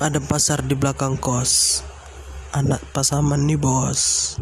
ada pasar di belakang kos. Anak pasaman nih bos.